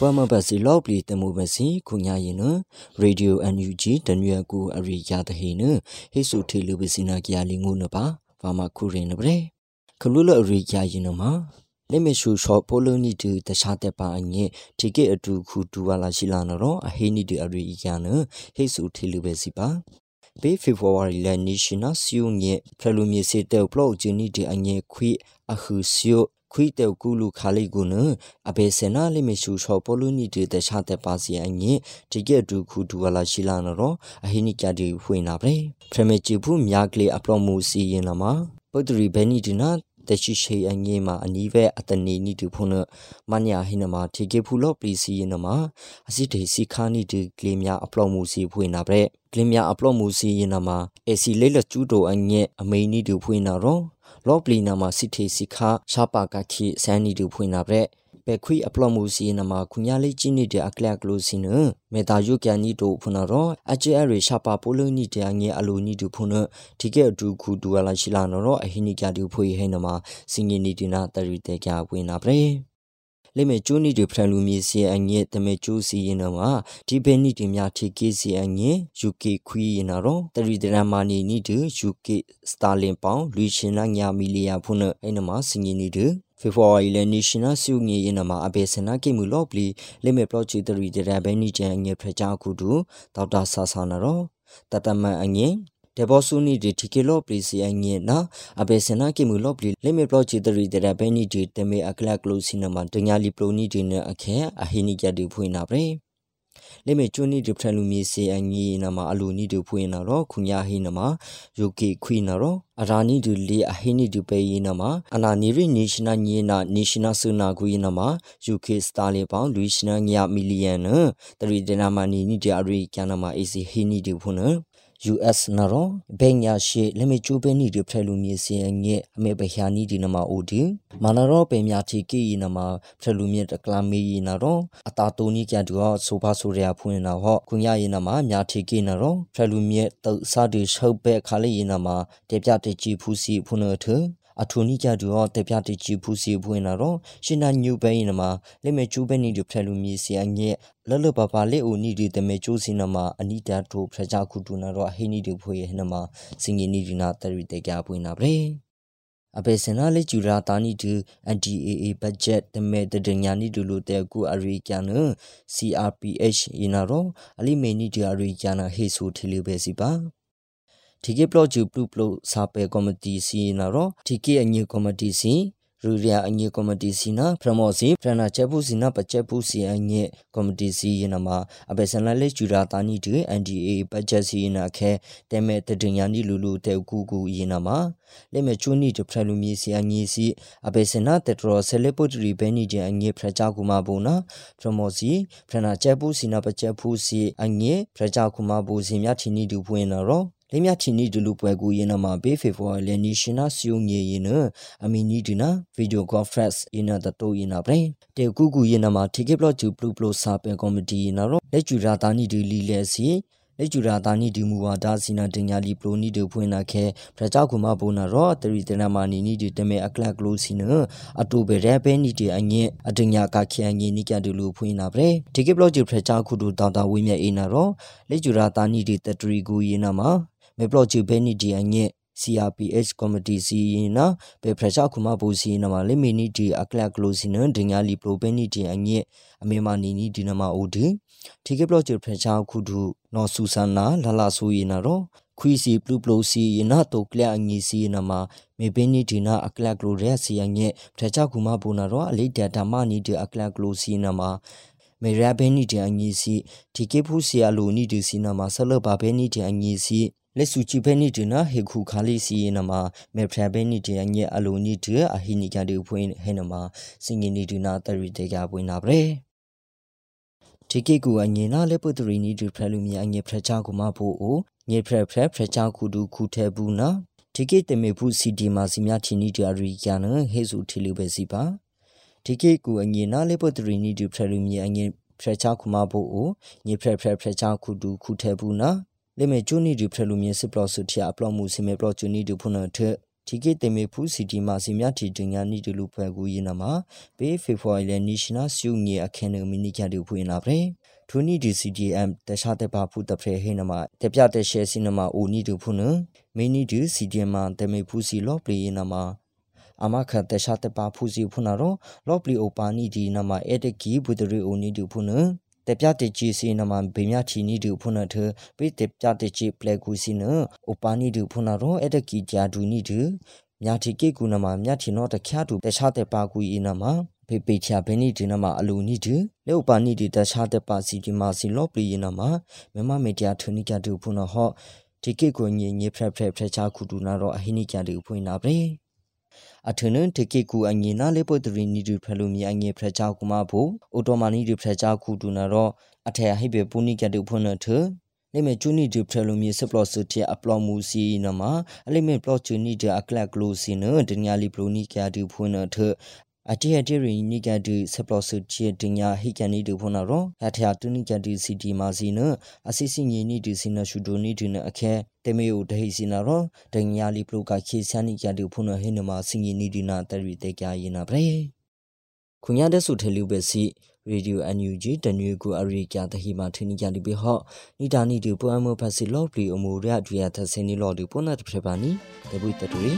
ပွားမဘစီလော့ပလီတမှုဘစီခုညာရင်နရေဒီယို NUG တနွေကူအရိယာတဟိနဟိဆုထေလူဘစီနာကရလီငုနပါဘာမခုရင်နပရေခလူလအရိယာရင်နမှာလက်မရှူရှော့ပိုလိုနီတူတခြားတဲ့ပါအငဲတီကေအတူခုတူဝါလာရှိလာနော်အဟိနီတူအရိယာနဟိဆုထေလူဘစီပါဘေဖေဖော်ဝါရီလနေရှင်နာစီယုံရဲ့ဖလူမြေစေတဲ့ဘလော့ဂျင်းနီဒီအငဲခွိအခုစီယို ခွိတေကူလူခါလိကုနအဘေစနာလိမရှူချောပလူနီတေတခြားတဲ့ပါစီအငိတိကက်ဒူခုဒူဝလာရှိလာနော်အဟိနိကြတီဖွင့်နာပဲပရမေချီဘူးမြာကလေးအပလော့မှုစီရင်လာမှာပုဒ္ဒရီဘဲနီဒီနာတရှိရှိအငေးမှာအနီးပဲအတနေနီတူဖုန်မညာဟိနမှာထေကေဖူလော့ပလီစီရင်မှာအစစ်တေစီခါနီတူကလေးများအပလော့မှုစီဖွင့်နာပဲကလေးများအပလော့မှုစီရင်မှာအေစီလေးလက်ကျူးတိုအငဲ့အမိန်နီတူဖွင့်နာတော့ လော့ပလီနာမှာစစ်ထေစီခါရှာပါကခိဆန်နီတူဖွင့်နာပဲပဲခွိအပလော့မှုစီနမှာခုညာလေးကြီးနေတဲ့အကလကလိုစီနမေတာယုကန်နီတို့ဖုနာရောအကျဲအရရှာပါပိုလိုနီတဲ့အငဲအလိုနီတူဖုနဒီကဲအတူခုဒူဝလာရှိလာနော်အဟိနိကတူဖွေဟဲနမှာစင်ငီနီတီနာတရီတေကြဝင်နာပဲ လေမေကျူနီတွေဖရန်လူမီစီအငဲ့တမေကျူစီရင်တော့မှာဒီဘဲနီတွေများထေကေစီအငဲ့ UK ခွီရင်တော့တရီဒရမာနီနီတူ UK စတာလင်ပေါင်လူရှင်လာညာမီလီယာဖုန်အဲ့နမှာစင်ငီနီတူဖေဖော်ဝါရီလနေရှင်နာစုငေရင်နမှာအဘေစနာကိမှုလော့ပလီလေမေပလော့ချီတရီဒရဘဲနီချန်ငေဖရချာခုတူဒေါက်တာဆာဆာနာတော့တတမန်အငေ ဒေဘောဆုနီဒီတီကေလော့ပလီစီအငေနာအဘေစနာကိမှုလော့ပလီလေမေပလော့ချီတရီဒရဘဲနီဒီတမေအကလကလိုစီနမှာတညာလီပလိုနီဒီနအခဲအဟိနီကြတူဖွင့်နာပဲလေမေချွနီဒီဖရလူမီစီအငီနမအလူနီဒူဖွင့်နာတော့ခုညာဟိနမယုကေခွိနာတော့အရာနီဒူလီအဟိနီဒူပေယနမအနာနီရီနေရှင်နာညေနာနေရှင်နာဆုနာကွေနမယုကေစတာလီပေါင်လူရှင်နာညမီလီယန်နတရီဒနာမနီနီဒီအရီကျန်နမအေစီဟိနီဒူဖွင့် US နရောဘင်ညာရှိလမေချိုပဲနီဒီဖရလူမြေစင်ငဲအမေဘဟယာနီဒီနမအိုဒီမနရောပေမြာချီကီနမဖရလူမြေတကလာမီနရောအတာတိုနီကြတူဟောဆိုဖာဆိုရယာဖွင့်နာဟောခုညာယေနမမြာချီကီနရောဖရလူမြေတုတ်စာဒီရှုပ်ပဲခါလေးယေနမတေပြတေချီဖူစီဖုန်နထ အထုန်နီကြတူတော့တပြတချီဖူစီဖွင့်လာတော့ရှင်နာညူပဲရင်မှာလက်မဲ့ကျူးပဲနေတူဖက်လူမီစီအငဲ့လလပပလေးဦးနီဒီတမဲကျိုးစင်းနမှာအနိတာတို့ဖရကြခုတူနာတော့ဟိနီတူဖွေရဟနမှာစင်ကြီးနီဒီနာတရီတေကြပွင့်နာပဲအပေစနာလေကျူရာတာနီတူ NDAA budget တမဲတဒညာနီတူလိုတဲ့ကူအရိကျန် CRPH ယနာတော့အလိမေနီတူအရိကျန်ဟေဆူထီလီပဲစီပါ ဒီကေပလော့ဂျူပလူပလုစာပေကော်မတီစီနာရောဒီကေအညေကော်မတီစီရူရီယာအညေကော်မတီစီနာပရမောစီပရနာချက်ဖူစီနာပချက်ဖူစီအညေကော်မတီစီယနာမှာအဘေဆန်လလေကျူရာတာနီဒီ NDA ဘတ်ဂျက်စီနာခဲတဲမဲ့တဒင်ယာနီလူလူတဲကူကူယနာမှာလေမဲ့ချူနီတဖရလူမီစီအညေစီအဘေဆနာတက်ထရောဆဲလေပုတ်ရီဘဲနီဂျအညေဖရချာကူမာဘူနာပရမောစီပရနာချက်ဖူစီနာပချက်ဖူစီအညေဖရချာကူမာဘူစီမြချီနီဒူပွင့်နာရော လေမြချီနီဒလူပွဲကူရင်နမှာဘေးဖေဖော်လေနီရှင်နာစီယုံငေရင်နအမီနီဒီနာဗီဒီယိုကွန်ဖရင့်ရင်နတတိုရင်နာပရင်တေကူကူရင်နမှာတီကေဘလော့ဂျူပလူပလိုစာပင်ကော်မတီရင်နာရောလက်ကျူရာတာနီဒီလီလဲစီလက်ကျူရာတာနီဒီမူဝါဒါစီနာတင်ညာလီပလိုနီဒဖွင့်နာခဲဖရကြောက်ကူမဘုံနာရောတရီတနာမာနီနီဒီတမဲအကလကလိုစီနအတူပဲရဲပဲနီဒီအငင်းအတင်ညာကခဲအငင်းနီကတူလူဖွင့်နာပဲဒီကေဘလော့ဂျူဖရကြောက်ကူတူတောင်တာဝင်းမြအေးနာရောလက်ကျူရာတာနီဒီတတရီကူရင်နာမှာ မေပလော့ချီဘဲနီဒီအငဲ့ CRPH committee si na pe pressure kuma bu si na ma le mini di akla close na dinya li pro be ni di anye ame ma ni ni di na ma odi thike block je pressure khu du no su san na la la so yi na ro ခွီစီပလူပလိုစီယနာတိုကလအငီစီနမမေဘင်းနီဒီနာအကလကလိုရဲစီယငဲ့ဖရချကူမဘူနာရောအလေးဒတာမနီဒီအကလကလိုစီနမမေရဘဲနီဒီအငီစီဒီကေဖူစီအလိုနီဒီစီနမဆလဘဘဲနီဒီအငီစီ လက်စုချီဖဲနီတနာဟေခုခါလီစီနမမေဖရဘဲနီတညအလိုနီတအဟိနီကတူဖွင့်ဟဲနမစင်ငီနီတနာတရီတေကပွင့်နာပရေဒီကေကူအငင်နာလက်ပုတရီနီတူဖရလူမီအငေဖရချာကူမဖို့အိုငေဖရဖရဖရချာကူတူခုထဲဘူးနာဒီကေတမေဖူစီဒီမာစီမြချီနီတရီကျန်ဟေစုထီလူပဲစီပါဒီကေကူအငင်နာလက်ပုတရီနီတူဖရလူမီအငေဖရချာကူမဖို့အိုငေဖရဖရဖရချာကူတူခုထဲဘူးနာ လေမေကျူနီဒီဖရလူမြင်စစ်ပလော့ဆုထီအပလော့မှုစီမေပလော့ကျူနီဒီဖုန်ထတီကေတေမေဖူစီတီမာစီမြတီတင်ညာနီတလူဖွဲကူရင်နမှာပေဖေဖော်ဝါရီလနီရှင်နယ်စုငီအခင်းနမီနီကြတူဖွင့်လာပဲထူနီဒီ CDM တခြားတဲ့ပါဖူတဖရဟိနမှာတပြတဲ့ရှဲစီနမှာအိုနီတူဖုန်မီနီဒီ CDM မှာတမေဖူစီလော့ပလီနမှာအမခတ်တခြားတဲ့ပါဖူစီဖုန်ရောလော့ပလီအိုပါနီဒီနမှာအဲ့တကီဘူဒရီအိုနီတူဖုန် တပြတဲ့ကြီးစီနမှာဘေမြချီနီတူဖုန်ထပိတပြတဲ့ကြီးပလက်ကူစီနအိုပါနီတူဖုန်ရောအဲ့တကီဂျာဒူနီတူမြာတီကေကူနမှာမြာတီနောတခ ्या တူတခြားတဲ့ပါကူအီနမှာဖေပေချာဘဲနီဒီနမှာအလူနီဒီလေဥပါနီဒီတခြားတဲ့ပါစီဒီမာစီလော့ပလီနမှာမမမေတ္တာထနီကတူဖုန်ဟောဒီကေကိုညင်ညဖရက်ဖရက်ဖရက်ချာခုတူနာတော့အဟိနိကတူဖွင့်နာပဲ အထနန်တကေကူအငေနာလေပုတ်တရီနီဒူဖလူမီအငေဖရချာကူမဖို့အိုတိုမာနီဒူဖရချာကူတူနာတော့အထဟိဘေပူနီကတူဖွနထလေမေချူနီဒူဖလူမီစပလော့စတီအပလော့မူစီနမအလေမေပလော့ချူနီဒအကလက်ကလိုစီနဒညာလီပလိုနီကတူဖွနထ အတီအတီရီနီကတူစပလော့စတီတင်ညာဟိကန်နီဒူဖွနရောအထတူနီကတူစီတီမာစီနအစီစီညီနီဒူစီနရှူဒိုနီဒူနအခဲတေမေယိုဒဟိစီနာရောဒညာလီပလိုကခေဆန်နီကတူဖွနဟိနမစင်ညီနီဒီနာတရီတေကြရင်နာပရေခုညာတဲ့ဆုထေလူပဲစီရေဒီယို NUG တနွေကိုအရိကျတဟိမထင်းကြလိပေဟောနီတာနီဒီပွမ်မဖစီလော့ပလီအမူရဒွေရသစင်းနီလော်ဒီပုနတ်ပြပါနီတပုတတူရီ